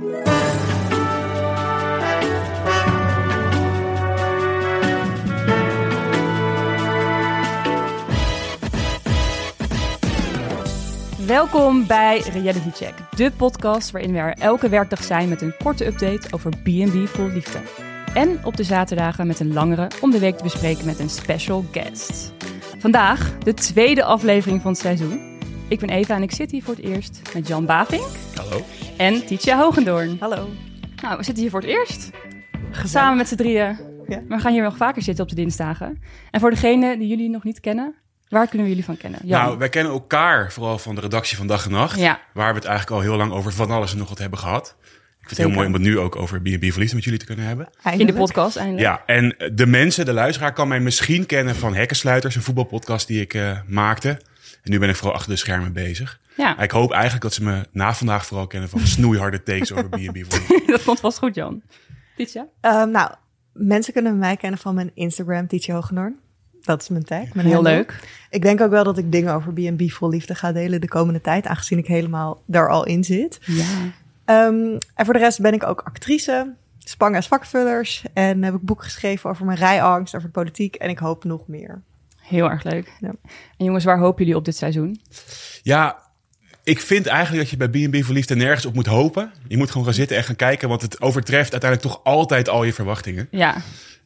Welkom bij Reality Check, de podcast waarin we er elke werkdag zijn met een korte update over B&B vol liefde. En op de zaterdagen met een langere om de week te bespreken met een special guest. Vandaag de tweede aflevering van het seizoen. Ik ben Eva en ik zit hier voor het eerst met Jan Bavink Hallo. en Titia Hogendoorn. Hallo. Nou, we zitten hier voor het eerst. Samen met z'n drieën. Ja. Maar we gaan hier nog vaker zitten op de dinsdagen. En voor degenen die jullie nog niet kennen, waar kunnen we jullie van kennen? Jan. Nou, wij kennen elkaar vooral van de redactie van Dag en Nacht. Ja. Waar we het eigenlijk al heel lang over van alles en nog wat hebben gehad. Ik vind het heel mooi om het nu ook over B&B Verlies met jullie te kunnen hebben. in de podcast eindelijk. Ja, en de mensen, de luisteraar, kan mij misschien kennen van Hekkensluiters, een voetbalpodcast die ik eh, maakte. En nu ben ik vooral achter de schermen bezig. Ja, ik hoop eigenlijk dat ze me na vandaag vooral kennen van snoeiharde takes over B&B dat komt vast goed, Jan. Titia? Ehm, nou, mensen kunnen mij kennen van mijn Instagram, Tietje Hogendoorn. Dat is mijn tag. Mijn Heel leuk. Ik denk ook wel dat ik dingen over B&B vol liefde ga delen de komende tijd, aangezien ik helemaal daar al in zit. Ja. Ehm, en voor de rest ben ik ook actrice, spang als vakvullers en heb ik boeken geschreven over mijn rijangst, over politiek en ik hoop nog meer. Heel erg leuk. Ja. En jongens, waar hopen jullie op dit seizoen? Ja, ik vind eigenlijk dat je bij B&B Verliefd er nergens op moet hopen. Je moet gewoon gaan zitten en gaan kijken, want het overtreft uiteindelijk toch altijd al je verwachtingen. Ja,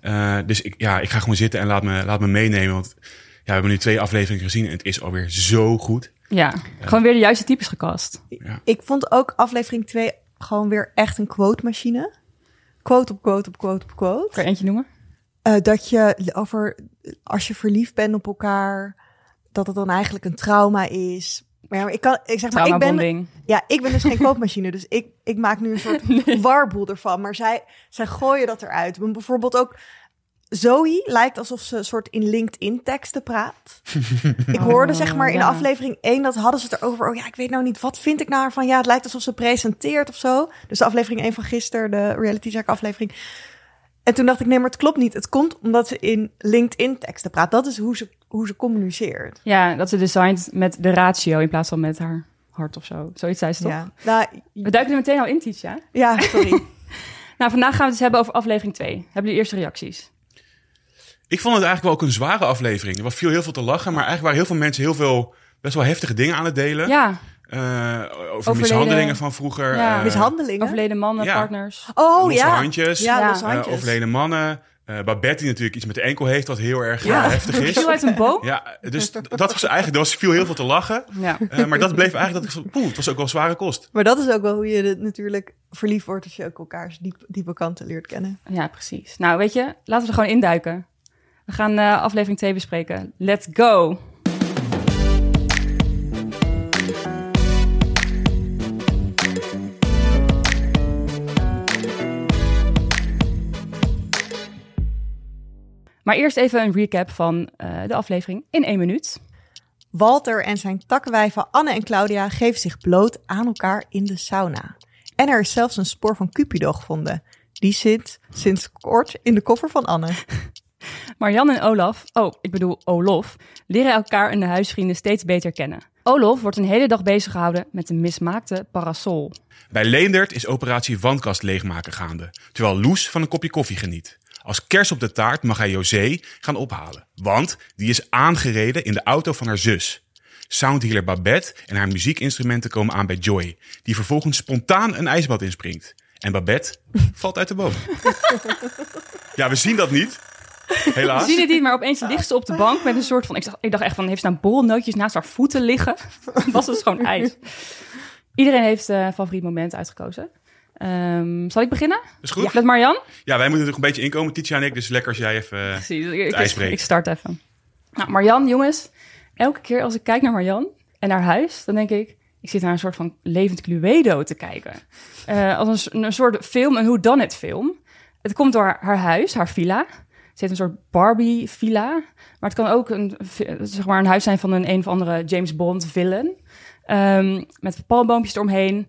Uh, dus ik, ja, ik ga gewoon zitten en laat me, laat me meenemen. Want ja, we hebben nu twee afleveringen gezien en het is alweer zo goed. ja. Gewoon weer de juiste types gecast. Ik vond ook aflevering 2 gewoon weer echt een quote machine. Quote op quote op quote op quote. Kan je eentje noemen? Eh, dat je over als je verliefd bent op elkaar, dat het dan eigenlijk een trauma is. Maar ja, maar ik kan, ik zeg maar, ik ben, ja, ik ben dus geen koopmachine, dus ik, ik maak nu een soort warboel ervan. Maar zij, zij gooien dat eruit. Maar Bijvoorbeeld ook Zoe lijkt alsof ze een soort in LinkedIn teksten praat. ik hoorde zeg maar in ja. aflevering 1 dat hadden ze het erover. Oh ja, ik weet nou niet, wat vind ik nou ervan? Ja, het lijkt alsof ze presenteert of zo. Dus de aflevering 1 van gisteren, de reality check aflevering. En toen dacht ik, nee, maar het klopt niet. Het komt omdat ze in LinkedIn teksten praat. Dat is hoe ze, hoe ze communiceert. Ja, dat ze designed met de ratio in plaats van met haar hart of zo. Zoiets zei ze toch? Ja, nou, We duiken er meteen al in, Titia. ja sorry. Nou, vandaag gaan we het dus hebben over aflevering 2. Hebben jullie eerste reacties? Ik vond het eigenlijk wel ook een zware aflevering. Er was viel heel veel te lachen, maar eigenlijk waren heel veel mensen heel veel best wel heftige dingen aan het delen. Ja, Uh, over Overleden- mishandelingen van vroeger. Ja. eh, Mishandelingen. overleden mannen, Ja. partners. Oh losse ja. handjes. Ja, losse eh, handjes. overleden mannen. Eh, Babette die natuurlijk iets met de enkel heeft, wat heel erg Ja. eh, heftig is. Viel uit een boom? Ja, dus dat was eigenlijk, er was, viel heel veel te lachen. Ja. Eh, maar dat bleef eigenlijk, dat ik, poeh, het was ook wel zware kost. Maar dat is ook wel hoe je het natuurlijk verliefd wordt als je ook elkaars diep, diepe kanten leert kennen. Ja, precies. Nou, weet je, laten we er gewoon induiken. We gaan eh, aflevering 2 bespreken. Let's go! Maar eerst even een recap van eh, de aflevering in één minuut. Walter en zijn takkenwijven Anne en Claudia geven zich bloot aan elkaar in de sauna. En er is zelfs een spoor van Cupido gevonden. Die zit sinds kort in de koffer van Anne. Marjan en Olaf, oh, ik bedoel Olof, leren elkaar en de huisvrienden steeds beter kennen. Olof wordt een hele dag bezig gehouden met een mismaakte parasol. Bij Leendert is operatie wandkast leegmaken gaande, terwijl Loes van een kopje koffie geniet. Als kers op de taart mag hij José gaan ophalen, want die is aangereden in de auto van haar zus. Soundhealer Babette en haar muziekinstrumenten komen aan bij Joy, die vervolgens spontaan een ijsbad inspringt. En Babette valt uit de boom. Ja, we zien dat niet. We Helaas. zien het niet, maar opeens ligt ze op de bank met een soort van... Ik dacht, ik dacht echt van, heeft ze nou borrelnootjes naast haar voeten liggen? Was het gewoon ijs. Iedereen heeft een favoriet moment uitgekozen. Ehm, zal ik beginnen? Is goed? Met Marjan? Ja, wij moeten er een beetje inkomen, Titia en ik. Dus lekker als jij even... eh, Precies, ik, ijs ik, breekt. ik start even. Nou, Marjan, jongens. Elke keer als ik kijk naar Marjan en naar huis, dan denk ik... Ik zit naar een soort van levend Cluedo te kijken. Eh, als een, soort film, een hoe dan het film. Het komt door haar, haar huis, haar villa. Ze heeft een soort Barbie-villa. Maar het kan ook een, zeg maar een huis zijn van een een of andere James Bond villain. Ehm, met palmboompjes eromheen.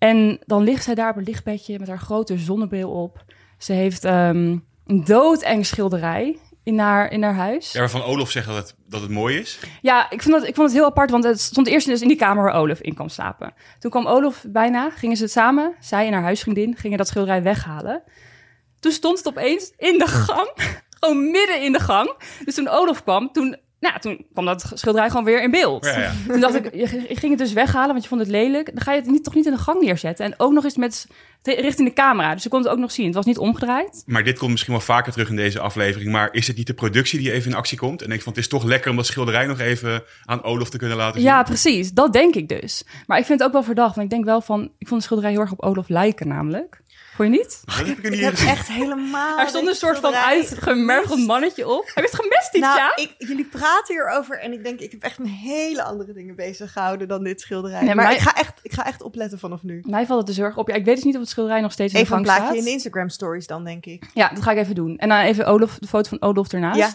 En dan ligt zij daar op een lichtbedje met haar grote zonnebril op. Ze heeft ehm, een doodeng schilderij in haar, in haar huis. Ja, waarvan Olof zegt dat het, dat het mooi is. Ja, ik vond, het, ik vond het heel apart, want het stond eerst dus in die kamer waar Olaf in kwam slapen. Toen kwam Olaf bijna, gingen ze samen, zij en haar huisvriendin, gingen dat schilderij weghalen. Toen stond het opeens in de gang, gewoon midden in de gang. Dus toen Olaf kwam, toen, nou, toen kwam dat schilderij gewoon weer in beeld. Ja, ja. Toen dacht ik, je je ging het dus weghalen, want je vond het lelijk. Dan ga je het niet, toch niet in de gang neerzetten. En ook nog eens met richting de camera, dus je kon het ook nog zien. Het was niet omgedraaid. Maar dit komt misschien wel vaker terug in deze aflevering. Maar is het niet de productie die even in actie komt? En denk van, het is toch lekker om dat schilderij nog even aan Olof te kunnen laten zien? Ja, precies. Dat denk ik dus. Maar ik vind het ook wel verdacht. Want ik denk wel van... Ik vond het schilderij heel erg op Olaf lijken namelijk. Vond je niet? Dat heb ik er Ik niet heb in gezien. echt helemaal... Er stond een soort van uitgemergeld mannetje op. Heb je het gemist dit Nou, jaar? ik, jullie praten hierover en ik denk, ik heb echt met hele andere dingen bezig gehouden dan dit schilderij. Nee, maar maar- ik, ga echt, ik ga echt opletten vanaf nu. Mij valt het dus heel erg op. Ja, ik weet dus niet of het schilderij nog steeds in Even de een gang plaatje in staat. de Instagram stories dan, denk ik. Ja, dat ga ik even doen. En dan even Olaf, de foto van Olaf ernaast. Ja,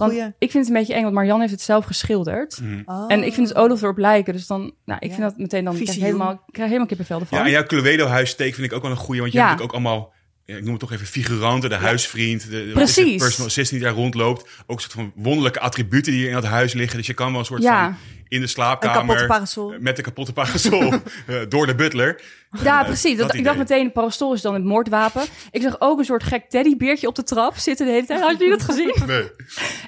want goeie. ik vind het een beetje eng, want Marianne heeft het zelf geschilderd. Mhm. Oh. En ik vind het Olaf erop lijken. Dus dan, nou, ik Ja. vind dat meteen dan, ik krijg helemaal, ik krijg helemaal kippenvel ervan. Ja, en jouw Cluedo-huissteek vind ik ook wel een goeie. Want je Ja. hebt ook allemaal, ik noem het toch even figuranten. De huisvriend, de, de Precies. de personal assistant die daar rondloopt. Ook een soort van wonderlijke attributen die in dat huis liggen. Dus je kan wel een soort Ja. van in de Een slaapkamer... kapotte parasol. Met de kapotte parasol eh, door de butler. Ja, precies. dat Dat, ik dacht meteen, parasol is dan het moordwapen. Ik zag ook een soort gek teddybeertje op de trap zitten de hele tijd. Had jullie dat gezien? Nee.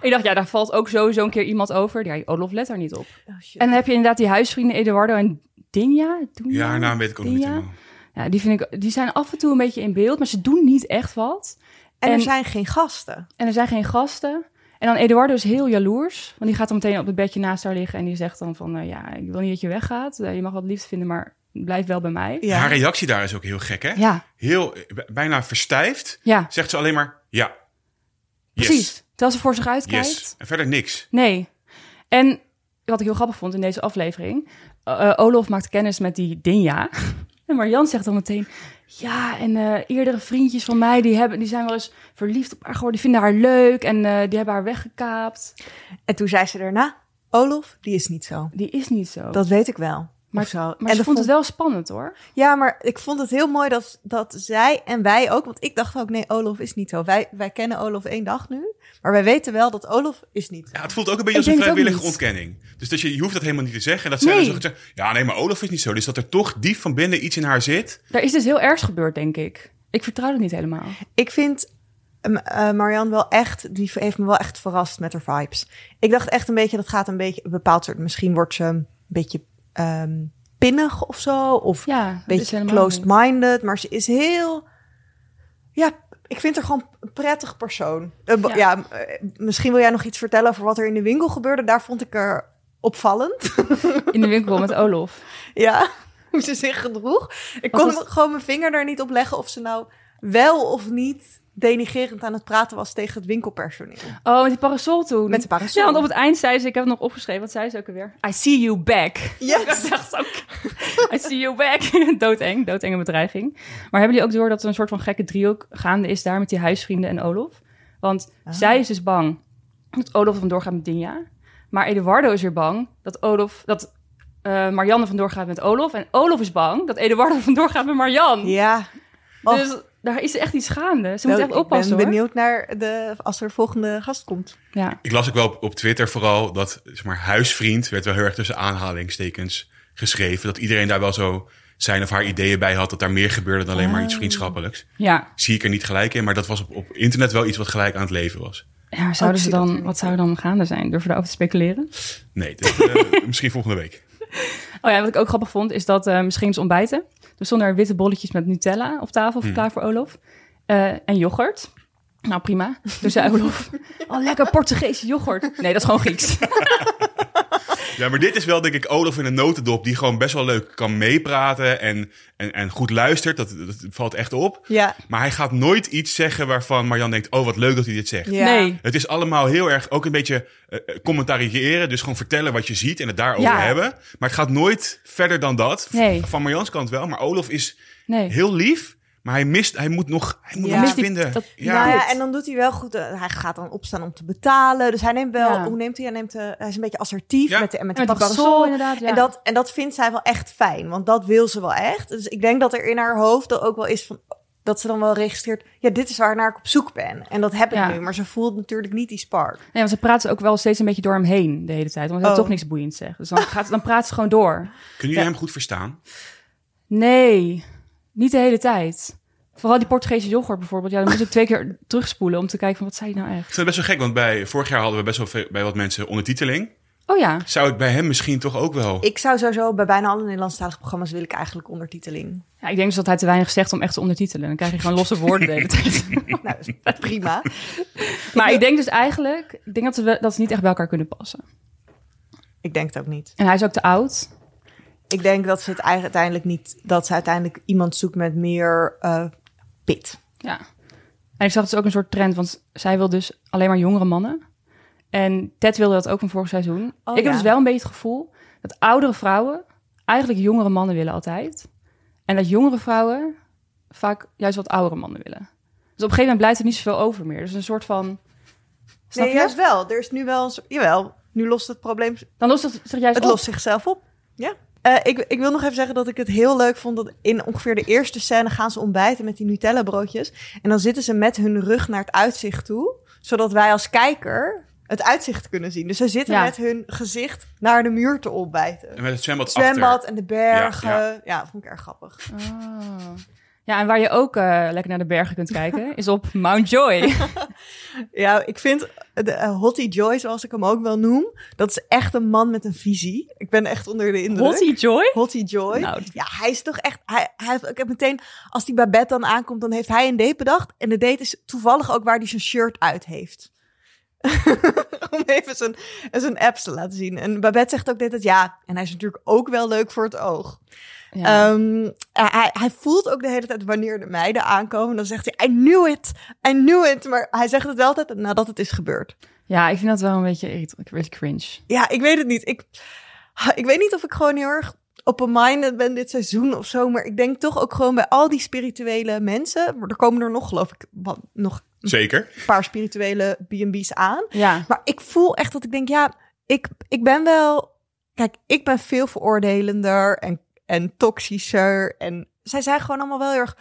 ik dacht, ja, daar valt ook sowieso een keer iemand over. Ja, Olaf let daar niet op. Oh. En dan heb je inderdaad die huisvrienden Eduardo en Dinja. Ja, haar naam weet ik ook niet helemaal. Ja, die, vind ik, die zijn af en toe een beetje in beeld, maar ze doen niet echt wat. en er zijn geen gasten. En er zijn geen gasten. En dan Eduardo is heel jaloers. Want die gaat dan meteen op het bedje naast haar liggen. En die zegt dan van, eh, ja, ik wil niet dat je weggaat. Eh, je mag wat liefst vinden, maar blijf wel bij mij. Ja. Haar reactie daar is ook heel gek, hè? Ja, Heel, bijna verstijfd. ja, Zegt ze alleen maar, ja. Yes. precies. Terwijl ze voor zich uitkijkt. Yes. En verder niks. Nee. En wat ik heel grappig vond in deze aflevering. eh, eh, Olaf maakt kennis met die Dinja. en Marjan zegt dan meteen... Ja, en eh, eerdere vriendjes van mij... Die, hebben, die zijn wel eens verliefd op haar geworden. Die vinden haar leuk. En eh, die hebben haar weggekaapt. En toen zei ze daarna, Olof, die is niet zo. Die is niet zo. Dat weet ik wel. Maar zo. maar en ze dat vond het wel spannend hoor. Ja, maar ik vond het heel mooi dat, dat zij en wij ook, want ik dacht ook, nee, Olof is niet zo. Wij, wij kennen Olof één dag nu, maar wij weten wel dat Olof is niet zo. Ja, het voelt ook een beetje Ik als een vrijwillige ontkenning. Dus dat je, je hoeft dat helemaal niet te zeggen. En dat zij Nee. dan zeggen, ja, nee, maar Olaf is niet zo. Dus dat er toch diep van binnen iets in haar zit. Daar is dus heel ergs gebeurd, denk ik. Ik vertrouw het niet helemaal. Ik vind um, eh, Marianne wel echt, die heeft me wel echt verrast met haar vibes. Ik dacht echt een beetje, dat gaat een beetje een bepaald soort, misschien wordt ze een beetje ehm, pinnig of zo, of Ja, een beetje closed-minded, maar ze is heel, ja, ik vind haar gewoon een prettig persoon. Eh, Ja. ja, eh, misschien wil jij nog iets vertellen over wat er in de winkel gebeurde. Daar vond ik er opvallend. In de winkel met Olof. ja, hoe ze zich gedroeg. Ik Wat kon was- gewoon mijn vinger daar niet op leggen of ze nou wel of niet denigerend aan het praten was tegen het winkelpersoneel. Oh, met die parasol toen. Met de parasol. Ja, want op het eind zei ze, ik heb het nog opgeschreven, wat zei ze ook alweer? I see you back. Yes. Ik dacht ook, I see you back. doodeng, doodenge bedreiging. Maar hebben jullie ook door dat er een soort van gekke driehoek gaande is daar met die huisvrienden en Olof? Want Ah. zij is dus bang dat Olof vandoor gaat met Dinja. Maar Eduardo is weer bang dat Olof, dat eh, Marianne vandoor gaat met Olof. En Olof is bang dat Eduardo vandoor gaat met Marianne. Ja. Dus daar is echt iets gaande. Ze nou, moet echt oppassen ik ben hoor. benieuwd naar de, als er de volgende gast komt. Ja. Ik las ook wel op, op Twitter vooral dat, zeg maar, huisvriend werd wel heel erg tussen aanhalingstekens geschreven. Dat iedereen daar wel zo zijn of haar ideeën bij had dat daar meer gebeurde dan alleen maar Ah. iets vriendschappelijks. ja. Zie ik er niet gelijk in, maar dat was op, op internet wel iets wat gelijk aan het leven was. Ja, zouden ze dan, wat zou er dan gaande zijn? Durven we daarover te speculeren? Nee, dat, eh, misschien volgende week. Oh ja, wat ik ook grappig vond, is dat eh misschien eens ontbijten. Er stonden er witte bolletjes met Nutella op tafel, Hmm. klaar voor Olof. Eh, en yoghurt. Nou, prima. Dus zei Olof, oh, lekker Portugese yoghurt. Nee, dat is gewoon Grieks. Ja, maar dit is wel denk ik Olaf in een notendop die gewoon best wel leuk kan meepraten en, en, en goed luistert. Dat, dat valt echt op. Ja. Maar hij gaat nooit iets zeggen waarvan Marjan denkt, oh wat leuk dat hij dit zegt. ja. Nee. Het is allemaal heel erg ook een beetje eh, commentariëren. Dus gewoon vertellen wat je ziet en het daarover Ja. hebben. Maar het gaat nooit verder dan dat. Nee. Van Marjans kant wel. Maar Olaf is Nee. heel lief. Maar hij mist, hij moet nog, hij moet Ja. nog iets vinden. dat- ja. Nou ja, en dan doet hij wel goed. eh, hij gaat dan opstaan om te betalen. Dus hij neemt wel. Ja. Hoe neemt hij? Hij, neemt, eh, hij is een beetje assertief Ja. met de, met de Met die parasol. parasol inderdaad, ja. En, dat, en dat vindt zij wel echt fijn. Want dat wil ze wel echt. Dus ik denk dat er in haar hoofd er ook wel is van. dat ze dan wel registreert, ja, dit is waar naar ik op zoek ben. En dat heb ik Ja. nu, maar ze voelt natuurlijk niet die spark. Nee, want ze praten ook wel steeds een beetje door hem heen de hele tijd. Want hij heeft Oh. toch niks boeiends zeggen. Dus dan, gaat, dan praat ze gewoon door. Kunnen jullie hem goed verstaan? Nee, niet de hele tijd. Vooral die Portugese yoghurt bijvoorbeeld. Ja, dan moest ik twee keer terugspoelen om te kijken van wat zei je nou Ik echt. vind het best wel gek, want bij, vorig jaar hadden we best wel veel, bij wat mensen ondertiteling. Oh ja, Zou ik bij hem misschien toch ook wel... Ik zou sowieso bij bijna alle Nederlandstalige programma's wil ik eigenlijk ondertiteling. ja ik denk dus dat hij te weinig zegt om echt te ondertitelen. Dan krijg je gewoon losse woorden de hele tijd. nou, dat is prima. Maar ik denk dus eigenlijk, ik denk dat ze, dat ze niet echt bij elkaar kunnen passen. Ik denk het ook niet. En hij is ook te oud. Ik denk dat ze het eigenlijk uiteindelijk niet, dat ze uiteindelijk iemand zoekt met meer eh, pit. Ja. En ik zag dus ook een soort trend, want zij wil dus alleen maar jongere mannen. En Ted wilde dat ook van vorig seizoen. Oh, ik heb dus wel een beetje het gevoel dat oudere vrouwen eigenlijk jongere mannen willen altijd. En dat jongere vrouwen vaak juist wat oudere mannen willen. Dus op een gegeven moment blijft er niet zoveel over meer. Dus een soort van... Snap nee, je? juist wel. Er is nu wel jawel, nu lost het probleem, Dan lost het juist het op. lost zichzelf op. Ja. Eh, ik, ik wil nog even zeggen dat ik het heel leuk vond dat in ongeveer de eerste scène gaan ze ontbijten met die Nutella broodjes. En dan zitten ze met hun rug naar het uitzicht toe, zodat wij als kijker het uitzicht kunnen zien. Dus ze zitten Ja. met hun gezicht naar de muur te ontbijten. En met het zwembad, Zwembad achter. en de bergen. Ja, Ja, vond ik erg grappig. Oh. Ja, en waar je ook eh, lekker naar de bergen kunt kijken, is op Mount Joy. Ja, ik vind de uh, Hottie Joy, zoals ik hem ook wel noem, dat is echt een man met een visie. Ik ben echt onder de indruk. Hottie Joy? Hottie Joy. Nou, Ja, hij is toch echt. Hij, ik heb meteen, als die Babette dan aankomt, dan heeft hij een date bedacht. En de date is toevallig ook waar hij zijn shirt uit heeft. Om even zijn, zijn apps te laten zien. En Babette zegt ook dit het ja. En hij is natuurlijk ook wel leuk voor het oog. Ja. Ehm, hij, hij voelt ook de hele tijd wanneer de meiden aankomen. Dan zegt hij, I knew it, I knew it. Maar hij zegt het wel altijd nadat het is gebeurd. ja, ik vind dat wel een beetje, beetje cringe. Ja, ik weet het niet. Ik, ik weet niet of ik gewoon heel erg open-minded ben dit seizoen of zo. Maar ik denk toch ook gewoon bij al die spirituele mensen. Er komen er nog, geloof ik, wat, nog Zeker. een paar spirituele B&B's aan. Ja, Maar ik voel echt dat ik denk, ja, ik, ik ben wel... Kijk, ik ben veel veroordelender en, en toxischer. En zij zijn gewoon allemaal wel heel erg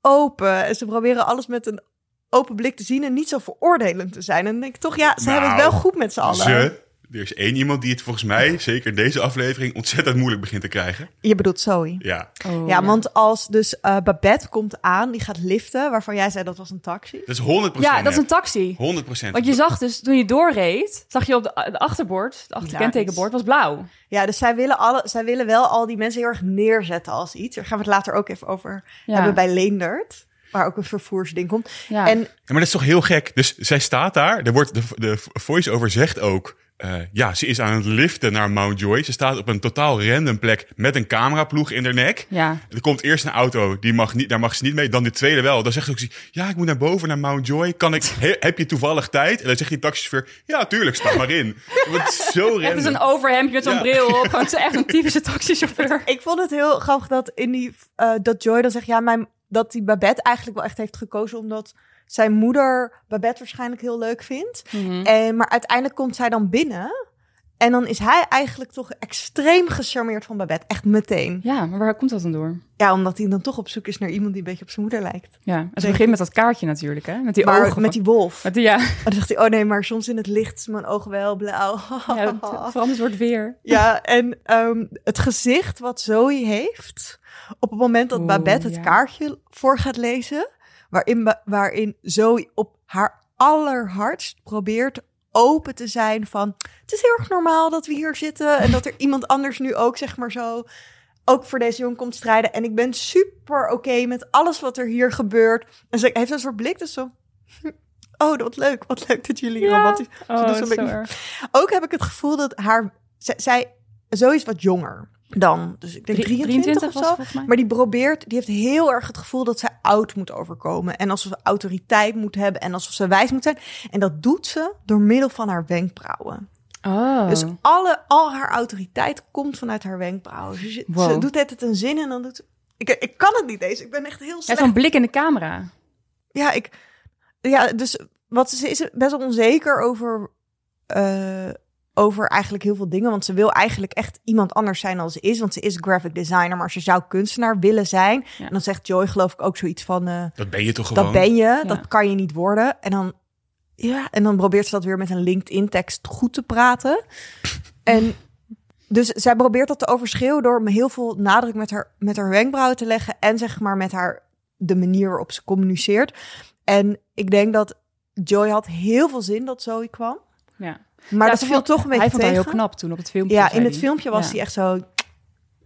open. En ze proberen alles met een open blik te zien en niet zo veroordelend te zijn. En dan denk ik toch, ja, ze hebben het Nou, wel goed met z'n allen. Ze, er is één iemand die het volgens mij, zeker deze aflevering, ontzettend moeilijk begint te krijgen. Je bedoelt Zoe. Ja, Oh, ja, want als dus eh, Babette komt aan, die gaat liften, waarvan jij zei dat was een taxi. dat is 100% Ja, dat is een taxi. 100%. Want je zag dus, toen je doorreed, zag je op de, de achterbord, het achterkentekenbord was blauw. Ja, dus zij willen, alle, zij willen wel al die mensen heel erg neerzetten als iets. Daar gaan we het later ook even over Ja. hebben bij Leendert. Waar ook een vervoersding komt. Ja. En Ja, maar dat is toch heel gek. Dus zij staat daar. Er wordt, de, de voice-over zegt ook... eh, ja, ze is aan het liften naar Mount Joy. Ze staat op een totaal random plek met een cameraploeg in haar nek. ja. Er komt eerst een auto, die mag niet, daar mag ze niet mee. Dan de tweede wel. Dan zegt ze ook, ja, ik moet naar boven, naar Mount Joy. Kan ik, he- heb je toevallig tijd? En dan zegt die taxichauffeur, ja, tuurlijk, stap maar in. Het is zo random. Echt als een overhemdje met zo'n Ja. bril op. Gewoon echt een typische taxichauffeur. ik vond het heel grappig dat in die eh, dat Joy dan zegt, ja, mijn, dat die Babette eigenlijk wel echt heeft gekozen omdat zijn moeder Babette waarschijnlijk heel leuk vindt. Mhm. En, maar uiteindelijk komt zij dan binnen. En dan is hij eigenlijk toch extreem gecharmeerd van Babette. Echt meteen. Ja, maar waar komt dat dan door? Ja, omdat hij dan toch op zoek is naar iemand die een beetje op zijn moeder lijkt. Ja, en ze begint met dat kaartje natuurlijk, hè? Met die maar ogen. met die wolf. Met die, ja, En dan zegt hij, oh nee, maar soms in het licht is mijn oog wel blauw. ja het wordt weer. Ja, en ehm, het gezicht wat Zoe heeft op het moment dat Babette het ja. kaartje voor gaat lezen, waarin, waarin Zoe op haar allerhardst probeert open te zijn van het is heel erg normaal dat we hier zitten en dat er iemand anders nu ook zeg maar zo ook voor deze jongen komt strijden. En ik ben super oké met alles wat er hier gebeurt. En ze heeft een soort blik dus zo oh wat leuk wat leuk dat jullie Ja. romantisch Oh, doet zo ook heb ik het gevoel dat haar... zij zo is wat jonger dan. Dus ik denk Drie- 23, of was zo. volgens mij. Maar die probeert, die heeft heel erg het gevoel dat zij oud moet overkomen. En alsof ze autoriteit moet hebben en alsof ze wijs moet zijn. En dat doet ze door middel van haar wenkbrauwen. Oh. Dus alle, al haar autoriteit komt vanuit haar wenkbrauwen. Dus Wow. ze doet het een zin en dan doet ze... Ik, ik kan het niet eens. Ik ben echt heel ja, slecht. zo'n blik in de camera. Ja, ik, ja, dus wat ze is best wel onzeker over, eh, over eigenlijk heel veel dingen. Want ze wil eigenlijk echt iemand anders zijn dan ze is. Want ze is graphic designer, maar ze zou kunstenaar willen zijn. Ja. En dan zegt Joy geloof ik ook zoiets van... eh, Dat ben je toch gewoon? dat ben je, Ja. dat kan je niet worden. En dan, ja, en dan probeert ze dat weer met een LinkedIn-tekst goed te praten. En dus zij probeert dat te overschreeuwen door me heel veel nadruk met haar, met haar wenkbrauwen te leggen. En zeg maar met haar de manier waarop ze communiceert. En ik denk dat Joy had heel veel zin dat Zoe kwam. Ja. Maar Ja, dat ze viel vond- toch een beetje Hij vond tegen. heel knap toen op het filmpje. Ja, in het hij. filmpje was Ja. hij echt zo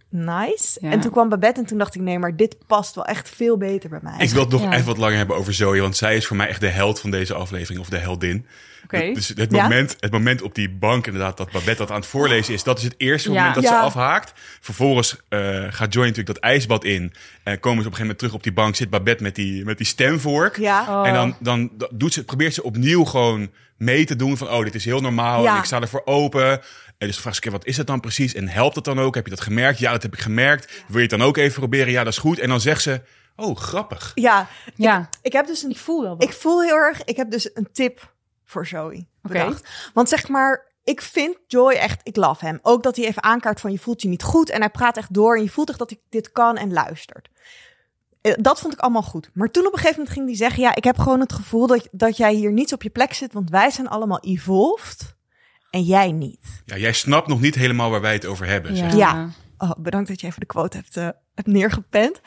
nice. Ja. En toen kwam Babette en toen dacht ik, nee, maar dit past wel echt veel beter bij mij. Ik wil het nog Ja. even wat langer hebben over Zoe, want zij is voor mij echt de held van deze aflevering, of de heldin. Oké. Dus het Ja? moment, het moment op die bank, inderdaad, dat Babette dat aan het voorlezen is, dat is het eerste Ja. moment dat ze afhaakt. Vervolgens eh, gaat Joy natuurlijk dat ijsbad in. En komen ze op een gegeven moment terug op die bank, zit Babette met die, met die stemvork. Ja. Oh. En dan, dan dan doet ze, probeert ze opnieuw gewoon mee te doen van, oh, dit is heel normaal Ja. en ik sta ervoor open. En dus vraag ze, wat is dat dan precies? En helpt dat dan ook? Heb je dat gemerkt? Ja, dat heb ik gemerkt. Wil je het dan ook even proberen? Ja, dat is goed. En dan zegt ze, oh, grappig. Ja, Ja, ik heb dus een ik voel wel wat. Ik voel heel erg, ik heb dus een tip voor Zoe Oké. bedacht. Want zeg maar, ik vind Joy echt, ik love hem. Ook dat hij even aankaart van je voelt je niet goed. En hij praat echt door en je voelt echt dat hij dit kan en luistert. Eh, Dat vond ik allemaal goed. Maar toen op een gegeven moment ging hij zeggen... ja, ik heb gewoon het gevoel dat, dat jij hier niet op je plek zit... want wij zijn allemaal evolved en jij niet. Ja, jij snapt nog niet helemaal waar wij het over hebben. ja. zeg. Ja. Oh, bedankt dat je even de quote hebt, eh, hebt neergepend.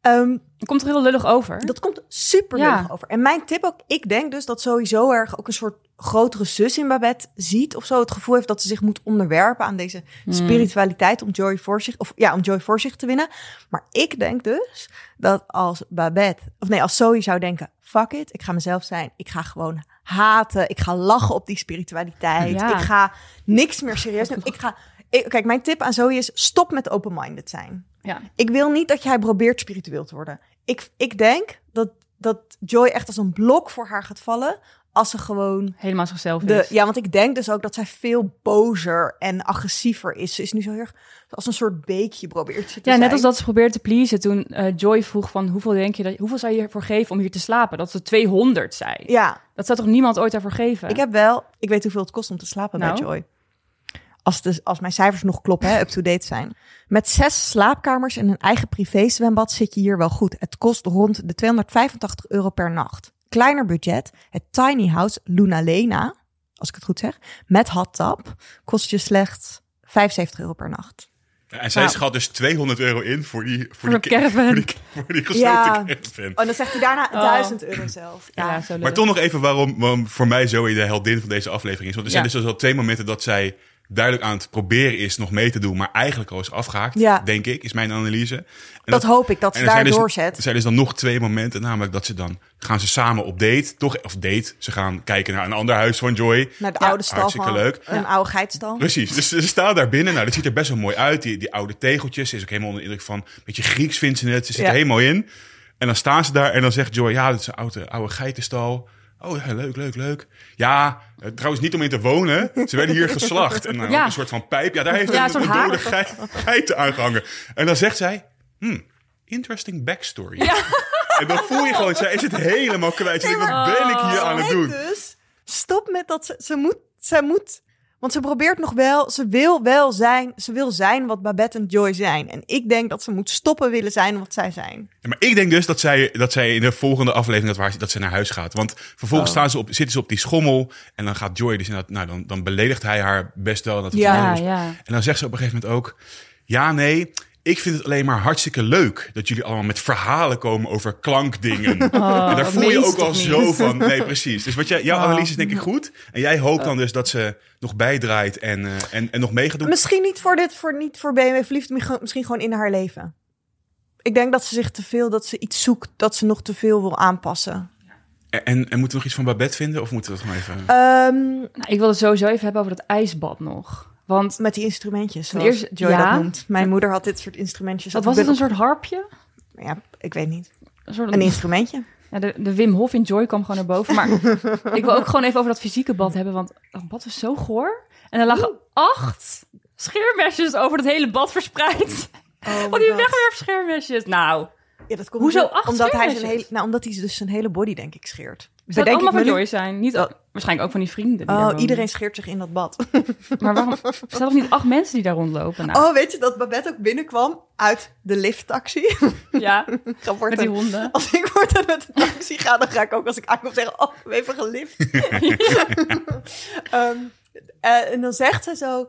Ehm, Het komt er heel lullig over. Dat komt super Ja. lullig over. En mijn tip ook, ik denk dus dat sowieso erg ook een soort grotere zus in Babette ziet of zo. Het gevoel heeft dat ze zich moet onderwerpen aan deze Hmm. spiritualiteit om Joy voor zich, of ja, om Joy voor zich te winnen. Maar ik denk dus dat als Babette, of nee, als Zoe zou denken, fuck it, ik ga mezelf zijn. Ik ga gewoon haten. Ik ga lachen op die spiritualiteit. Ja. Ik ga niks meer serieus nemen. Ik ga, ik, kijk, mijn tip aan Zoe is, stop met open-minded zijn. Ja. Ik wil niet dat jij probeert spiritueel te worden. Ik, ik denk dat, dat Joy echt als een blok voor haar gaat vallen. Als ze gewoon. Helemaal zichzelf De, is. ja, want ik denk dus ook dat zij veel bozer en agressiever is. Ze is nu zo heel erg als een soort beekje probeert ze te Ja, net zijn. als dat ze probeerde te pleasen toen eh, Joy vroeg van hoeveel denk je dat hoeveel zou je ervoor geven om hier te slapen? Dat ze 200 zei. Ja, Dat zou toch niemand ooit daarvoor geven? ik heb wel. Ik weet hoeveel het kost om te slapen Nou? bij Joy. Als, de, als mijn cijfers nog kloppen, up-to-date zijn. Met zes slaapkamers en een eigen privézwembad zit je hier wel goed. Het kost rond de 285 euro per nacht. Kleiner budget, het tiny house Luna Lena, als ik het goed zeg, met hot tub, kost je slechts 75 euro per nacht. En zij Nou. schat dus 200 euro in voor die, voor Voor die, caravan. Voor die, voor die gesloten Ja. caravan. Oh, en dan zegt hij daarna Oh. 1000 euro zelf. ja, zo. Maar toch nog even waarom, waarom voor mij Zoe de heldin van deze aflevering is. Want er zijn Ja. dus al twee momenten dat zij duidelijk aan het proberen is nog mee te doen, maar eigenlijk al is afgehaakt, Ja. denk ik, is mijn analyse. En dat hoop ik, dat ze er daar zijn dus, doorzet. Er zijn dus dan nog twee momenten, namelijk dat ze dan gaan ze samen op date, toch, of date, ze gaan kijken naar een ander huis van Joy. Naar de Ja, oude stal hartstikke van leuk. een oude geitstal. Precies, dus ze staan daar binnen. Nou, dat ziet er best wel mooi uit. Die, die oude tegeltjes. Ze is ook helemaal onder de indruk van... Een beetje Grieks vindt ze het. Ze zit Ja. er helemaal in. En dan staan ze daar en dan zegt Joy... Ja, dat is een oude, oude geitenstal. Oh, ja, leuk, leuk, leuk. Ja, eh, trouwens niet om in te wonen. Ze werden hier geslacht. En dan Ja. een soort van pijp. Ja, daar heeft Ja, een, dode geit, geiten aangehangen. En dan zegt zij... Hmm, interesting backstory. En dan voel je gewoon... Zij is het helemaal kwijt. Denkt, wat ben ik hier aan het En doen? dus stop met dat ze, ze moet, ze moet, want ze probeert nog wel, ze wil wel zijn, ze wil zijn wat Babette en Joy zijn. En ik denk dat ze moet stoppen willen zijn wat zij zijn. Ja, maar ik denk dus dat zij, dat zij in de volgende aflevering dat, waar, dat ze naar huis gaat. Want vervolgens Oh. staan ze op, zitten ze op die schommel. En dan gaat Joy dus inderdaad, nou dan, dan beledigt hij haar best wel. Dat het Ja, ja. En dan zegt ze op een gegeven moment ook... Ja, nee, ik vind het alleen maar hartstikke leuk... dat jullie allemaal met verhalen komen over klankdingen. en daar voel je ook al zo van... Nee, precies. Dus wat jij, jouw Oh. analyse is denk ik goed. En jij hoopt dan dus dat ze nog bijdraait en, eh, en, en nog mee gaat doen. Misschien niet voor dit, voor niet voor BMW verliefd, misschien gewoon in haar leven. Ik denk dat ze zich te veel, dat ze iets zoekt, dat ze nog te veel wil aanpassen. En, en, en moeten we nog iets van Babette vinden? Of moeten we dat gewoon even... Ehm, Nou, ik wil het sowieso even hebben over dat ijsbad nog. Want met die instrumentjes, zoals eerste- Joy ja. dat noemt. Mijn moeder had dit soort instrumentjes. wat was het, een soort harpje? Ja, ik weet niet. Een soort Een instrumentje. Ja, de, de Wim Hof in Joy kwam gewoon naar boven. Maar ik wil ook gewoon even over dat fysieke bad hebben. Want dat bad was zo goor. En er lagen acht scheermesjes over het hele bad verspreid. Oh Van die wegwerpscheermesjes. Nou, Ja, dat komt Hoezo omdat- acht omdat hij zijn hele, nou, omdat hij dus zijn hele body denk ik scheert. Zou het allemaal van Joyce zijn? Niet, al- waarschijnlijk ook van die vrienden. die Oh, iedereen scheert zich in dat bad. Maar waarom? Er zijn toch niet acht mensen die daar rondlopen? Nou, Oh, weet je dat Babette ook binnenkwam uit de lifttaxi? ja, met die honden. Als ik voortaan met de taxi ga, dan ga ik ook als ik aankom zeggen... Oh, ik heb even gelift. Ehm, eh, en dan zegt ze zo...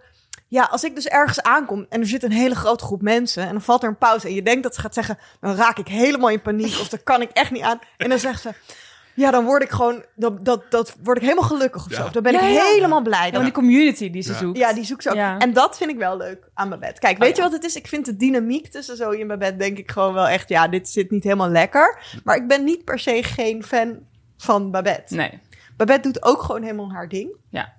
Ja, als ik dus ergens aankom en er zit een hele grote groep mensen... en dan valt er een pauze en je denkt dat ze gaat zeggen... dan raak ik helemaal in paniek of dat kan ik echt niet aan. En dan zegt ze... Ja, dan word ik gewoon... Dat, dat, dat word ik helemaal gelukkig of Ja. zo. Dan ben Ja, ik ja. helemaal blij. Ja, Dan, die community die ze Ja. zoekt. ja, die zoekt ze ook. Ja. En dat vind ik wel leuk aan Babette. Kijk, weet Oh, je ja. wat het is? Ik vind de dynamiek tussen Zoe en Babette denk ik gewoon wel echt... Ja, dit zit niet helemaal lekker. Maar ik ben niet per se geen fan van Babette. Nee, Babette doet ook gewoon helemaal haar ding. ja.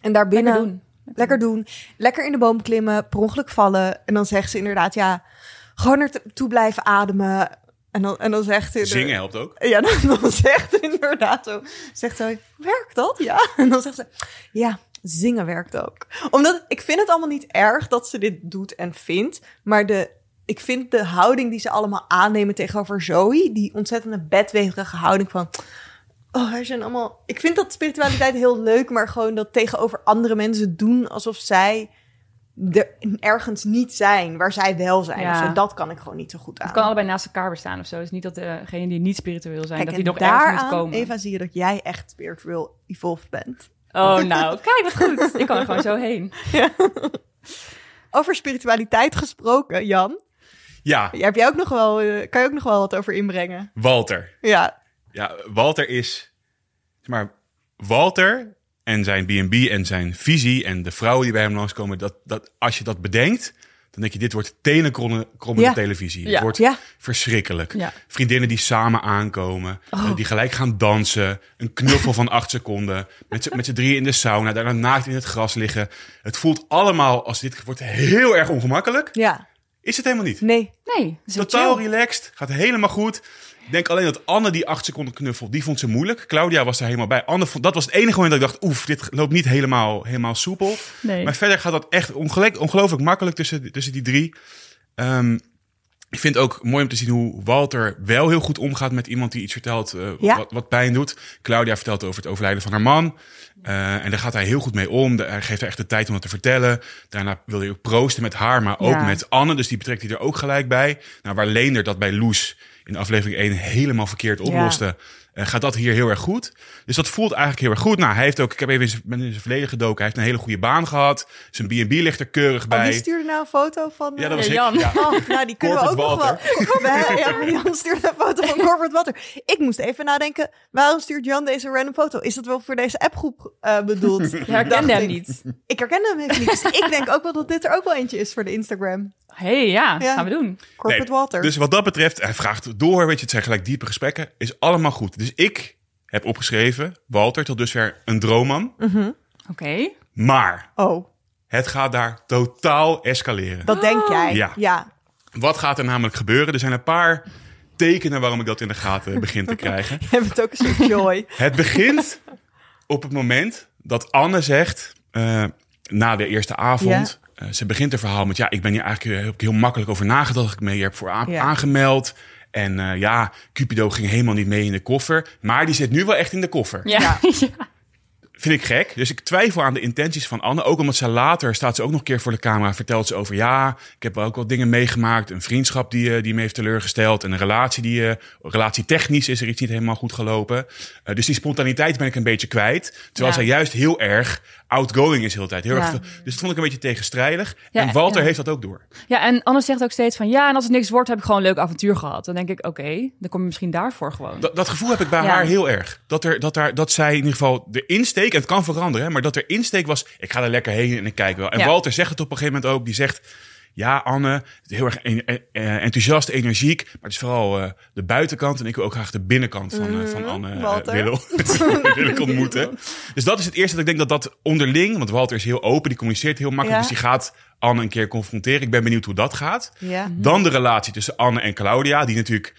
En daarbinnen... Lekker doen. Lekker doen. Lekker in de boom klimmen, per ongeluk vallen. En dan zegt ze inderdaad, ja, gewoon ertoe blijven ademen. En dan, en dan zegt ze... Zingen helpt ook. Ja, dan, dan zegt ze inderdaad zo. Zegt ze, werkt dat? Ja. En dan zegt ze, ja, zingen werkt ook. Omdat, ik vind het allemaal niet erg dat ze dit doet en vindt. Maar de, ik vind de houding die ze allemaal aannemen tegenover Zoe... die ontzettende bedweterige houding van... Oh, wij zijn allemaal... Ik vind dat spiritualiteit heel leuk, maar gewoon dat tegenover andere mensen doen... alsof zij er ergens niet zijn, waar zij wel zijn. Ja. zo. Dat kan ik gewoon niet zo goed aan. Het kan allebei naast elkaar bestaan of zo. Het is niet dat degene die niet spiritueel zijn, Kijk, dat die nog ergens moet komen. Eva, zie je dat jij echt spiritual evolved bent. Oh, nou, kijk wat goed. Ik kan er gewoon zo heen. Over spiritualiteit gesproken, Jan. Ja, Heb jij ook nog wel, eh, kan je ook nog wel wat over inbrengen? Walter. Ja, Ja, Walter is... zeg Maar Walter en zijn B&B en zijn visie en de vrouwen die bij hem langskomen... Dat, dat, als je dat bedenkt, dan denk je, dit wordt tenenkrommende Ja. televisie. Ja. Het wordt Ja. verschrikkelijk. Ja. Vriendinnen die samen aankomen, Oh. eh, die gelijk gaan dansen. Een knuffel van acht seconden. Met z'n- met z'n drieën in de sauna, daarna naakt in het gras liggen. Het voelt allemaal als dit wordt heel erg ongemakkelijk. ja. Is het helemaal niet. Nee. Nee, Totaal chill. relaxed, gaat helemaal goed. Ik denk alleen dat Anne die acht seconden knuffel, die vond ze moeilijk. Claudia was daar helemaal bij. Anne vond, dat was het enige moment dat ik dacht, oef, dit loopt niet helemaal, helemaal soepel. Nee. Maar verder gaat dat echt ongelijk, ongelooflijk makkelijk tussen, tussen die drie. Ehm, ik vind het ook mooi om te zien hoe Walter wel heel goed omgaat met iemand die iets vertelt eh, Ja. wat, wat pijn doet. Claudia vertelt over het overlijden van haar man. Eh, en daar gaat hij heel goed mee om. Hij geeft haar echt de tijd om dat te vertellen. Daarna wil hij ook proosten met haar, maar ook Ja. met Anne. Dus die betrekt hij er ook gelijk bij. Nou, waar Leender dat bij Loes in aflevering 1 helemaal verkeerd oploste, eh, gaat dat hier heel erg goed. Dus dat voelt eigenlijk heel erg goed. Nou, hij heeft ook, ik heb even in zijn, ben in zijn verleden gedoken. Hij heeft een hele goede baan gehad. Zijn B&B ligt er keurig Oh, bij. wie stuurde nou een foto van... ja, dat eh, was Ja, ik. Jan. Ja. Oh, nou, die kunnen we ook Corporate nog wel. Ja, maar Jan stuurde een foto van Corporate Water. Ik moest even nadenken, waarom stuurt Jan deze random foto? Is dat wel voor deze appgroep eh, bedoeld? Je herkende hem ik. niet. Ik herkende hem even niet. Dus ik denk ook wel dat dit er ook wel eentje is voor de Instagram. Hey, ja, Ja. gaan we doen. Corporate Nee, Water. Dus wat dat betreft, hij vraagt door, weet je, het zijn gelijk diepe gesprekken, is allemaal goed. Dus ik heb opgeschreven, Walter, tot dusver een droomman, Oké. maar Oh, het gaat daar totaal escaleren. dat denk jij. Ja. ja. Wat gaat er namelijk gebeuren? Er zijn een paar tekenen waarom ik dat in de gaten begin te krijgen. Je hebt het ook een soort joy. Het begint op het moment dat Anne zegt, eh, na de eerste avond, eh, ze begint het verhaal met, ja, ik ben hier eigenlijk heel, heel makkelijk over nagedacht dat ik mee heb voor Ja. aangemeld. En eh, ja, Cupido ging helemaal niet mee in de koffer, maar die zit nu wel echt in de koffer. Ja. Ja. Vind ik gek. Dus ik twijfel aan de intenties van Anne. Ook omdat ze later staat ze ook nog een keer voor de camera. Vertelt ze over ja, ik heb ook wat dingen meegemaakt. Een vriendschap die, eh, die me heeft teleurgesteld. En een relatie die, eh, relatie technisch is er iets niet helemaal goed gelopen. Eh, dus die spontaniteit ben ik een beetje kwijt. Terwijl Ja. zij juist heel erg outgoing is de hele tijd. Heel Ja. erg, dus dat vond ik een beetje tegenstrijdig. Ja, en Walter heeft dat ook door. Ja, en Anne zegt ook steeds van... Ja, en als het niks wordt, heb ik gewoon een leuk avontuur gehad. Dan denk ik, oké, dan kom je misschien daarvoor gewoon. Dat, dat gevoel heb ik bij haar heel erg. Dat, er, dat, daar, dat zij in ieder geval de insteek, en het kan veranderen, hè, maar dat er insteek was, ik ga er lekker heen en ik kijk wel. En Ja. Walter zegt het op een gegeven moment ook, die zegt, ja Anne, heel erg en- en- eh, enthousiast, energiek, maar het is vooral eh, de buitenkant en ik wil ook graag de binnenkant van, eh, van Anne eh, Walter. willen, willen ontmoeten. Dus dat is het eerste dat ik denk dat dat onderling, want Walter is heel open, die communiceert heel makkelijk, Ja. dus die gaat Anne een keer confronteren. Ik ben benieuwd hoe dat gaat. Ja. Dan de relatie tussen Anne en Claudia, die natuurlijk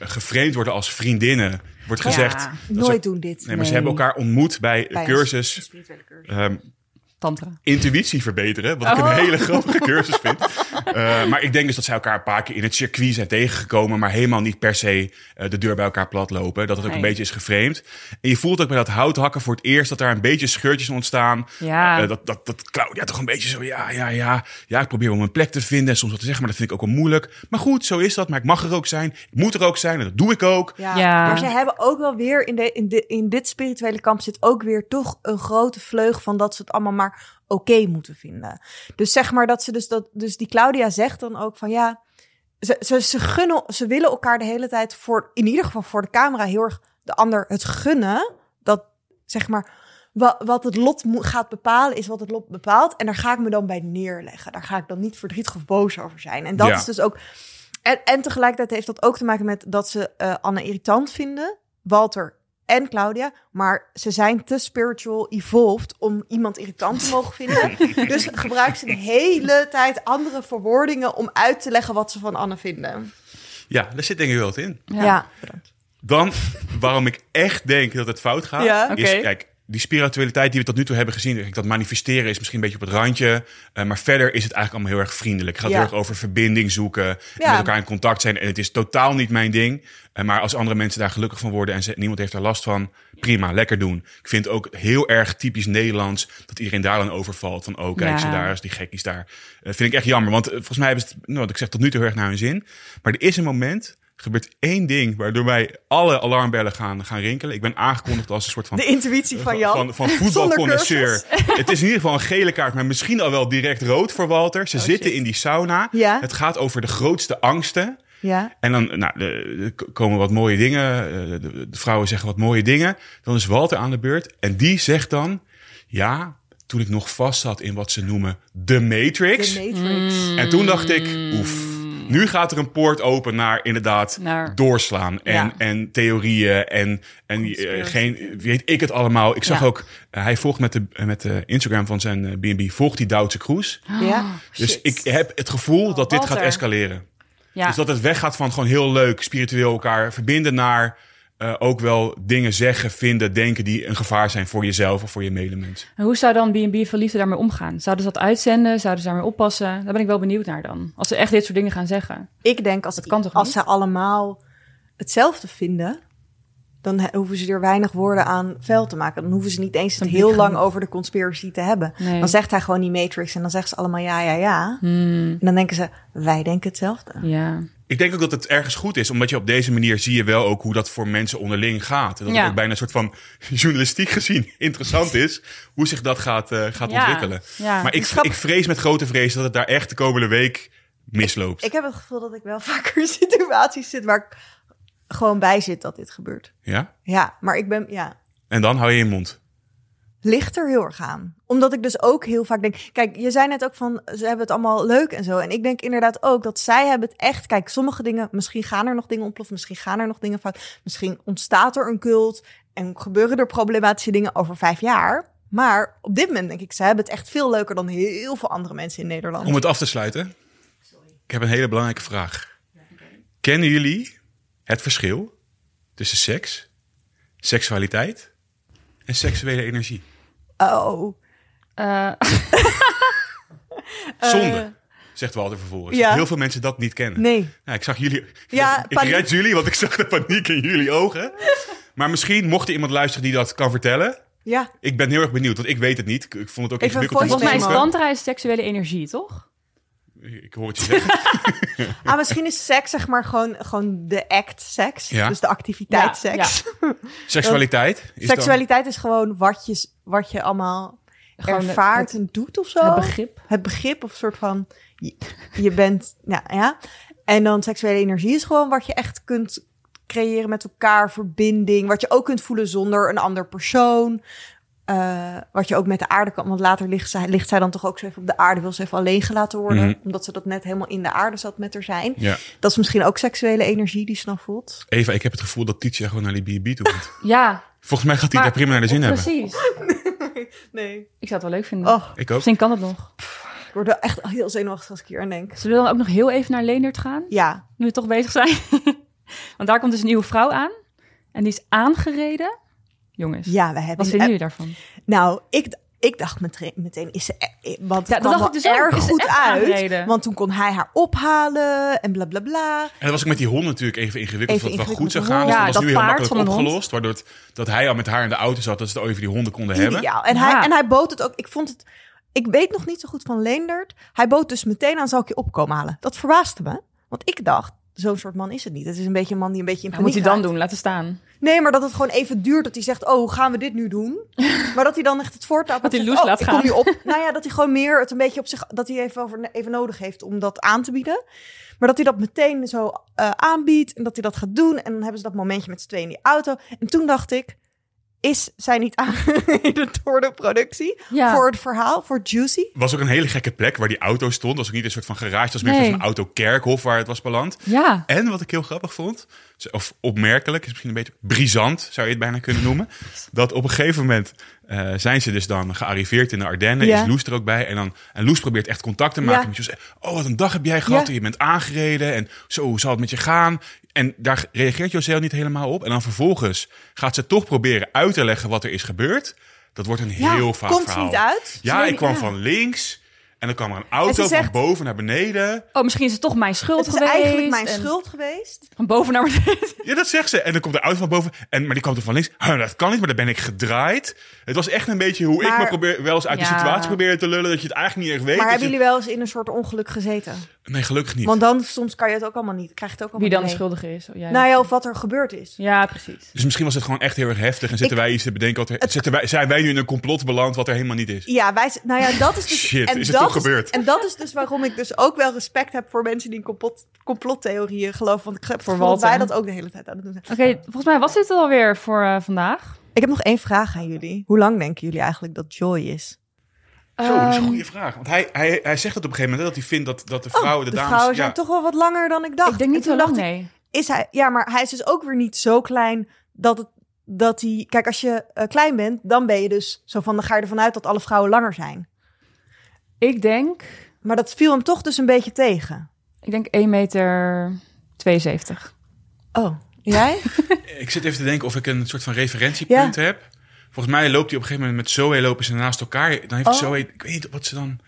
geframed worden als vriendinnen. Wordt gezegd. Ja. ze- Nooit doen dit. nee, maar ze hebben elkaar ontmoet bij Bij een een cursus spirituele cursus. ehm, Tantra. intuïtie verbeteren. Wat ik Oh. een hele grappige cursus vind. Eh, maar ik denk dus dat zij elkaar een paar keer in het circuit zijn tegengekomen, maar helemaal niet per se eh, de deur bij elkaar plat lopen. Dat het ook Nee. een beetje is geframed. En je voelt ook bij dat houthakken voor het eerst dat daar een beetje scheurtjes ontstaan. Ja. Eh, dat, dat, dat Claudia toch een beetje zo, ja, ja, ja. Ja, ik probeer wel mijn plek te vinden en soms wat te zeggen, maar dat vind ik ook wel moeilijk. Maar goed, zo is dat. Maar ik mag er ook zijn. Ik moet er ook zijn en dat doe ik ook. Ja, Ja. maar ze hebben ook wel weer in, de, in, de, in dit spirituele kamp zit ook weer toch een grote vleug van dat ze het allemaal maar oké moeten vinden. Dus zeg maar dat ze dus dat, dus die Claudia zegt dan ook van ja, ze, ze, ze gunnen, ze willen elkaar de hele tijd voor, in ieder geval voor de camera heel erg de ander het gunnen. Dat zeg maar, wat, wat het lot moet, gaat bepalen is wat het lot bepaalt. En daar ga ik me dan bij neerleggen. Daar ga ik dan niet verdrietig of boos over zijn. En dat Ja. is dus ook en, en tegelijkertijd heeft dat ook te maken met dat ze eh, Anne irritant vinden, Walter en Claudia, maar ze zijn te spiritual evolved om iemand irritant te mogen vinden. dus gebruiken ze de hele tijd andere verwoordingen om uit te leggen wat ze van Anne vinden. Ja, daar zit denk ik wel wat in. Ja. Dan, waarom ik echt denk dat het fout gaat, Ja. is, kijk, die spiritualiteit die we tot nu toe hebben gezien, dat manifesteren is misschien een beetje op het randje, eh, maar verder is het eigenlijk allemaal heel erg vriendelijk. Het gaat Ja. heel erg over verbinding zoeken, en Ja. met elkaar in contact zijn. En het is totaal niet mijn ding, Eh, maar als andere mensen daar gelukkig van worden en ze, niemand heeft er last van, prima, lekker doen. Ik vind ook heel erg typisch Nederlands dat iedereen daar dan overvalt. Van, oh, kijk, Ja. ze daar, is die gekkies daar. Eh, vind ik echt jammer, want volgens mij hebben ze het, nou, wat ik zeg, tot nu toe heel erg naar hun zin. Maar er is een moment, gebeurt één ding waardoor mij alle alarmbellen gaan, gaan rinkelen. Ik ben aangekondigd als een soort van De intuïtie van Jan. van, van voetbalconnoisseur. Het is in ieder geval een gele kaart, maar misschien al wel direct rood voor Walter. Ze zitten Oh, shit. in die sauna. Ja. Het gaat over de grootste angsten. Ja. En dan nou, er komen wat mooie dingen. eh, De, de vrouwen zeggen wat mooie dingen. Dan is Walter aan de beurt. En die zegt dan... Ja, toen ik nog vast zat in wat ze noemen de Matrix. De Matrix. En toen dacht ik, oef. Nu gaat er een poort open naar inderdaad Naar- doorslaan en, Ja. en theorieën en, en Conspiracy. geen, weet ik het allemaal. Ik zag Ja. ook, eh, hij volgt met de, met de Instagram van zijn eh, B&B, volgt die Duitse Kroes. Ja. Dus Shit. ik heb het gevoel dat dit gaat escaleren. Ja. Dus dat het weggaat van gewoon heel leuk, spiritueel elkaar verbinden naar eh, ook wel dingen zeggen, vinden, denken die een gevaar zijn voor jezelf of voor je medemens. En hoe zou dan B&B voor Liefde daarmee omgaan? Zouden ze dat uitzenden? Zouden ze daarmee oppassen? Daar ben ik wel benieuwd naar dan. Als ze echt dit soort dingen gaan zeggen. Ik denk als, Dat kan toch als niet? ze allemaal hetzelfde vinden, dan hoeven ze er weinig woorden aan vuil te maken. Dan hoeven ze niet eens het Dan heel lang over de conspiracy te hebben. Nee. Dan zegt hij gewoon die Matrix en dan zeggen ze allemaal ja, ja, ja. En dan denken ze, wij denken hetzelfde. Ja. Ik denk ook dat het ergens goed is, omdat je op deze manier zie je wel ook hoe dat voor mensen onderling gaat. En dat Ja. het ook bijna een soort van journalistiek gezien interessant is, hoe zich dat gaat, eh, gaat Ja. ontwikkelen. Ja. Maar ik, ik vrees met grote vrees dat het daar echt de komende week misloopt. Ik heb het gevoel dat ik wel vaker in situaties zit waar ik gewoon bij zit dat dit gebeurt. Ja? Ja, maar ik ben, ja, En dan hou je je mond. Ligt er heel erg aan. Omdat ik dus ook heel vaak denk... Kijk, je zei net ook van, ze hebben het allemaal leuk en zo. En ik denk inderdaad ook dat zij hebben het echt... Kijk, sommige dingen, misschien gaan er nog dingen ontploffen. Misschien gaan er nog dingen fout. Misschien ontstaat er een cult. En gebeuren er problematische dingen over vijf jaar. Maar op dit moment denk ik, ze hebben het echt veel leuker... dan heel veel andere mensen in Nederland. Om het af te sluiten, ik heb een hele belangrijke vraag. Kennen jullie het verschil tussen seks, seksualiteit en seksuele energie? Oh, Eh, Zonde, zegt Walter vervolgens. ja. Heel veel mensen dat niet kennen. nee. Ja, ik zag jullie. Ja, ik paniek. red jullie, want ik zag de paniek in jullie ogen. Maar misschien mocht er iemand luisteren die dat kan vertellen. Ja, Ik ben heel erg benieuwd, want ik weet het niet. Ik, vond het ook ingewikkeld. volgens mij is tantra seksuele energie, toch? Ik hoor het je zeggen. ah, misschien is seks zeg maar gewoon, gewoon de act seks. Ja. Dus de activiteit Ja, seks. Seksualiteit. Is Seksualiteit is gewoon wat je, wat je allemaal Gewoon ervaart het- en doet of zo. Het begrip. Het begrip of soort van je, je bent, ja, ja. En dan seksuele energie is gewoon wat je echt kunt creëren met elkaar, verbinding, wat je ook kunt voelen zonder een ander persoon. Eh, wat je ook met de aarde kan, want later ligt zij, ligt zij dan toch ook zo even op de aarde, wil ze even alleen gelaten worden, Mhm. omdat ze dat net helemaal in de aarde zat met er zijn. Ja. Dat is misschien ook seksuele energie die ze dan voelt. Eva, ik heb het gevoel dat Titia gewoon naar die B&B toe moet. Ja, Volgens mij gaat hij daar prima naar de zin hebben. precies. Nee. Ik zou het wel leuk vinden. Oh, Ik ook. Misschien kan het nog. ik word wel echt heel zenuwachtig als ik hier aan denk. Zullen we dan ook nog heel even naar Leendert gaan? Ja, Nu we toch bezig zijn. Want daar komt dus een nieuwe vrouw aan. En die is aangereden. Jongens, ja, we hebben. wat vinden jullie daarvan? Nou, ik, ik dacht meteen, meteen is ze, eh, want Ja, het dat kwam dacht ik wel dus erg goed uit. Want toen kon hij haar ophalen en bla bla bla. En dat was ook met die hond natuurlijk even ingewikkeld. Even of het wel goed zou gaan. met Dus dat was nu heel Ja, makkelijk opgelost. Waardoor het, dat hij al met haar in de auto zat. Dat ze het over die honden konden hebben. Ideaal. En, Ja. hij, en hij bood het ook. Ik vond het. Ik weet nog niet zo goed van Leendert. Hij bood dus meteen aan: zal ik je opkomen halen? Dat verbaasde me. Want ik dacht. Zo'n soort man is het niet. Het is een beetje een man die een beetje in Wat moet hij paniek dan doen? Laten staan. Nee, maar dat het gewoon even duurt dat hij zegt: Oh, gaan we dit nu doen? maar dat hij dan echt het voortouw Dat hij loes oh, laat ik gaan. Kom je op. nou ja, dat hij gewoon meer het een beetje op zich. Dat hij even, over, even nodig heeft om dat aan te bieden. Maar dat hij dat meteen zo eh, aanbiedt en dat hij dat gaat doen. En dan hebben ze dat momentje met z'n tweeën in die auto. En toen dacht ik: Is zij niet aangereden door de productie? Ja. Voor het verhaal, voor Juicy? was ook een hele gekke plek waar die auto stond. Dat was ook niet een soort van garage. Het was meer Nee. van autokerkhof waar het was beland. Ja. En wat ik heel grappig vond, of opmerkelijk, is misschien een beetje brisant, zou je het bijna kunnen noemen. dat op een gegeven moment eh, zijn ze dus dan gearriveerd in de Ardennen. Ja. Is Loes er ook bij. En, dan, en Loes probeert echt contact te maken Ja. met José. Oh, wat een dag heb jij gehad. Ja. Je bent aangereden. En zo, hoe zal het met je gaan? En daar reageert José niet helemaal op. En dan vervolgens gaat ze toch proberen uit te leggen wat er is gebeurd. Dat wordt een heel vaak komt verhaal. niet uit. Ja, ik kwam ja. van links. En dan kwam er een En auto zegt- van boven naar beneden. Oh, misschien is het toch mijn schuld Het is geweest. eigenlijk mijn en schuld geweest. Van boven naar beneden. Ja, dat zegt ze. En dan komt de auto van boven. En, maar die kwam er van links. Huh, dat kan niet, maar dan ben ik gedraaid. Het was echt een beetje hoe ik Maar- me probeer, wel eens uit de situatie probeerde te lullen. Dat je het eigenlijk niet echt weet. Maar hebben je- jullie wel eens in een soort ongeluk gezeten? Nee, gelukkig niet. Want dan soms kan je het ook allemaal niet. Krijg je het ook allemaal Wie dan de schuldige is. Jij. Nou ja, of wat er gebeurd is. Ja, precies. Dus misschien was het gewoon echt heel erg heftig. En zitten Ik- wij iets te bedenken. Wat er, zitten wij, zijn wij nu in een complot beland wat er helemaal niet is? Ja, wij, nou ja, dat is dus... Shit, en is het dat toch gebeurd? En dat is dus waarom ik dus ook wel respect heb voor mensen die in complot, complottheorieën geloven. Want ik heb Voor dat wij dat ook de hele tijd aan het doen zijn. Oké, volgens mij was dit het alweer voor eh, vandaag. Ik heb nog één vraag aan jullie. Hoe lang denken jullie eigenlijk dat Joy is? Zo, dat is een Ehm, goede vraag. Want hij, hij, hij zegt het op een gegeven moment hè, dat hij vindt dat, dat de vrouwen, de, de dames... vrouwen zijn ja, toch wel wat langer dan ik dacht. Ik denk En niet zo lang, nee. Is hij, ja, maar hij is dus ook weer niet zo klein dat het... Dat hij, kijk, als je eh, klein bent, dan ben je dus zo van, dan ga je ervan uit dat alle vrouwen langer zijn. Ik denk, Maar dat viel hem toch dus een beetje tegen. ik denk 1 meter 72. Oh, jij? Ik zit even te denken of ik een soort van referentiepunt heb. Volgens mij loopt hij op een gegeven moment met Zoe lopen ze naast elkaar. Dan heeft Oh. Zoe, ik weet niet wat ze dan...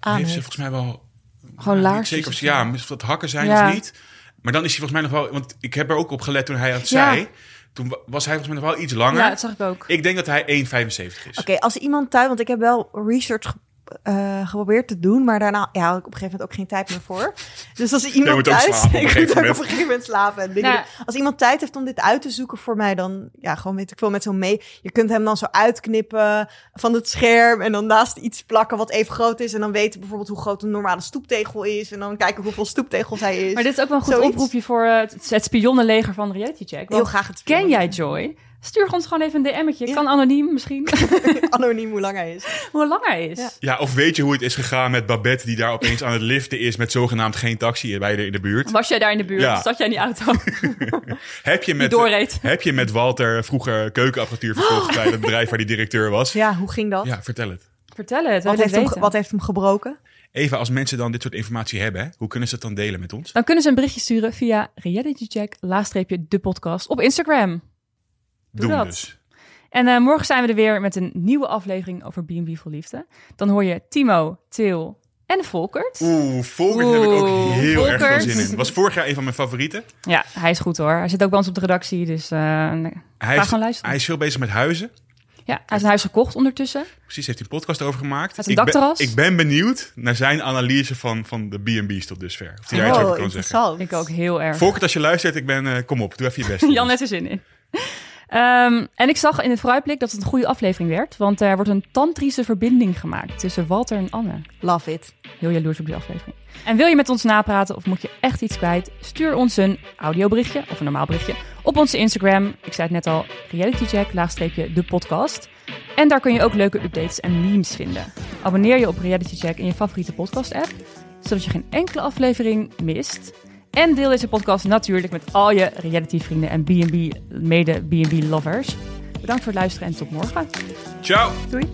Aan heeft ze volgens mij wel... Gewoon laarsjes Zeker of, ze- ja, of dat hakken zijn Ja. of niet. Maar dan is hij volgens mij nog wel... Want ik heb er ook op gelet toen hij het Ja. zei. Toen wa- was hij volgens mij nog wel iets langer. Ja, dat zag ik ook. Ik denk dat hij 1,75 is. Oké, als iemand thuis, want ik heb wel research eh, geprobeerd te doen, maar daarna ja, had ik op een gegeven moment ook geen tijd meer voor. Dus als iemand thuis, slapen op een ik gegeven moet ook moment. op een gegeven moment slapen en dingen Nou. Als iemand tijd heeft om dit uit te zoeken voor mij, dan ja, gewoon weet ik veel met zo'n mee. Je kunt hem dan zo uitknippen van het scherm en dan naast iets plakken wat even groot is en dan weten bijvoorbeeld hoe groot een normale stoeptegel is en dan kijken hoeveel stoeptegels hij is. Maar dit is ook wel een goed Zoiets. oproepje voor het, het spionnenleger van Reality Check. Heel graag het ken jij Joy? Stuur ons gewoon even een DM'tje. Ja. Kan anoniem misschien. anoniem hoe lang hij is? Hoe lang hij is. Ja. Ja, of weet je hoe het is gegaan met Babette... die daar opeens aan het liften is met zogenaamd geen taxi bij de, in de buurt? Was jij daar in de buurt? Ja. Zat jij in die auto? Heb je, met, doorreed. heb je met Walter vroeger keukenapparatuur verkocht... bij het bedrijf waar die directeur was? Ja, hoe ging dat? Ja, vertel het. Vertel het. Wat, heeft hem, wat heeft hem gebroken? Eva, als mensen dan dit soort informatie hebben... hoe kunnen ze het dan delen met ons? Dan kunnen ze een berichtje sturen via realitycheck, laagstreepje, de podcast op Instagram. Doe Doen dat. dus. En eh, morgen zijn we er weer met een nieuwe aflevering over B&B voor Liefde. Dan hoor je Timo, Til en Volkert. Oeh, Volkert heb ik ook heel erg veel zin in. Was vorig jaar een van mijn favorieten. Ja, hij is goed hoor. Hij zit ook bij ons op de redactie, dus eh Hij ga is, gewoon luisteren. hij is veel bezig met huizen. Ja, hij heeft een huis gekocht ondertussen. Precies, heeft hij een podcast over gemaakt. Met een ik, ben, dakterras. ik ben benieuwd naar zijn analyse van, van de B&B's tot dusver. Of hij daar iets Oh, over kan zeggen. Ik ook heel erg. Volkert, als je luistert, ik ben, eh, kom op, doe even je best. Jan heeft er zin in. Ehm, en ik zag in het vooruitblik dat het een goede aflevering werd. Want er wordt een tantrische verbinding gemaakt tussen Walter en Anne. Love it. Heel jaloers op die aflevering. En wil je met ons napraten of moet je echt iets kwijt? Stuur ons een audioberichtje of een normaal berichtje op onze Instagram. Ik zei het net al, realitycheck, laagstreepje, de podcast. En daar kun je ook leuke updates en memes vinden. Abonneer je op Reality Check in je favoriete podcast app, zodat je geen enkele aflevering mist. En deel deze podcast natuurlijk met al je reality vrienden en B&B, mede B&B lovers. Bedankt voor het luisteren en tot morgen. Ciao! Doei!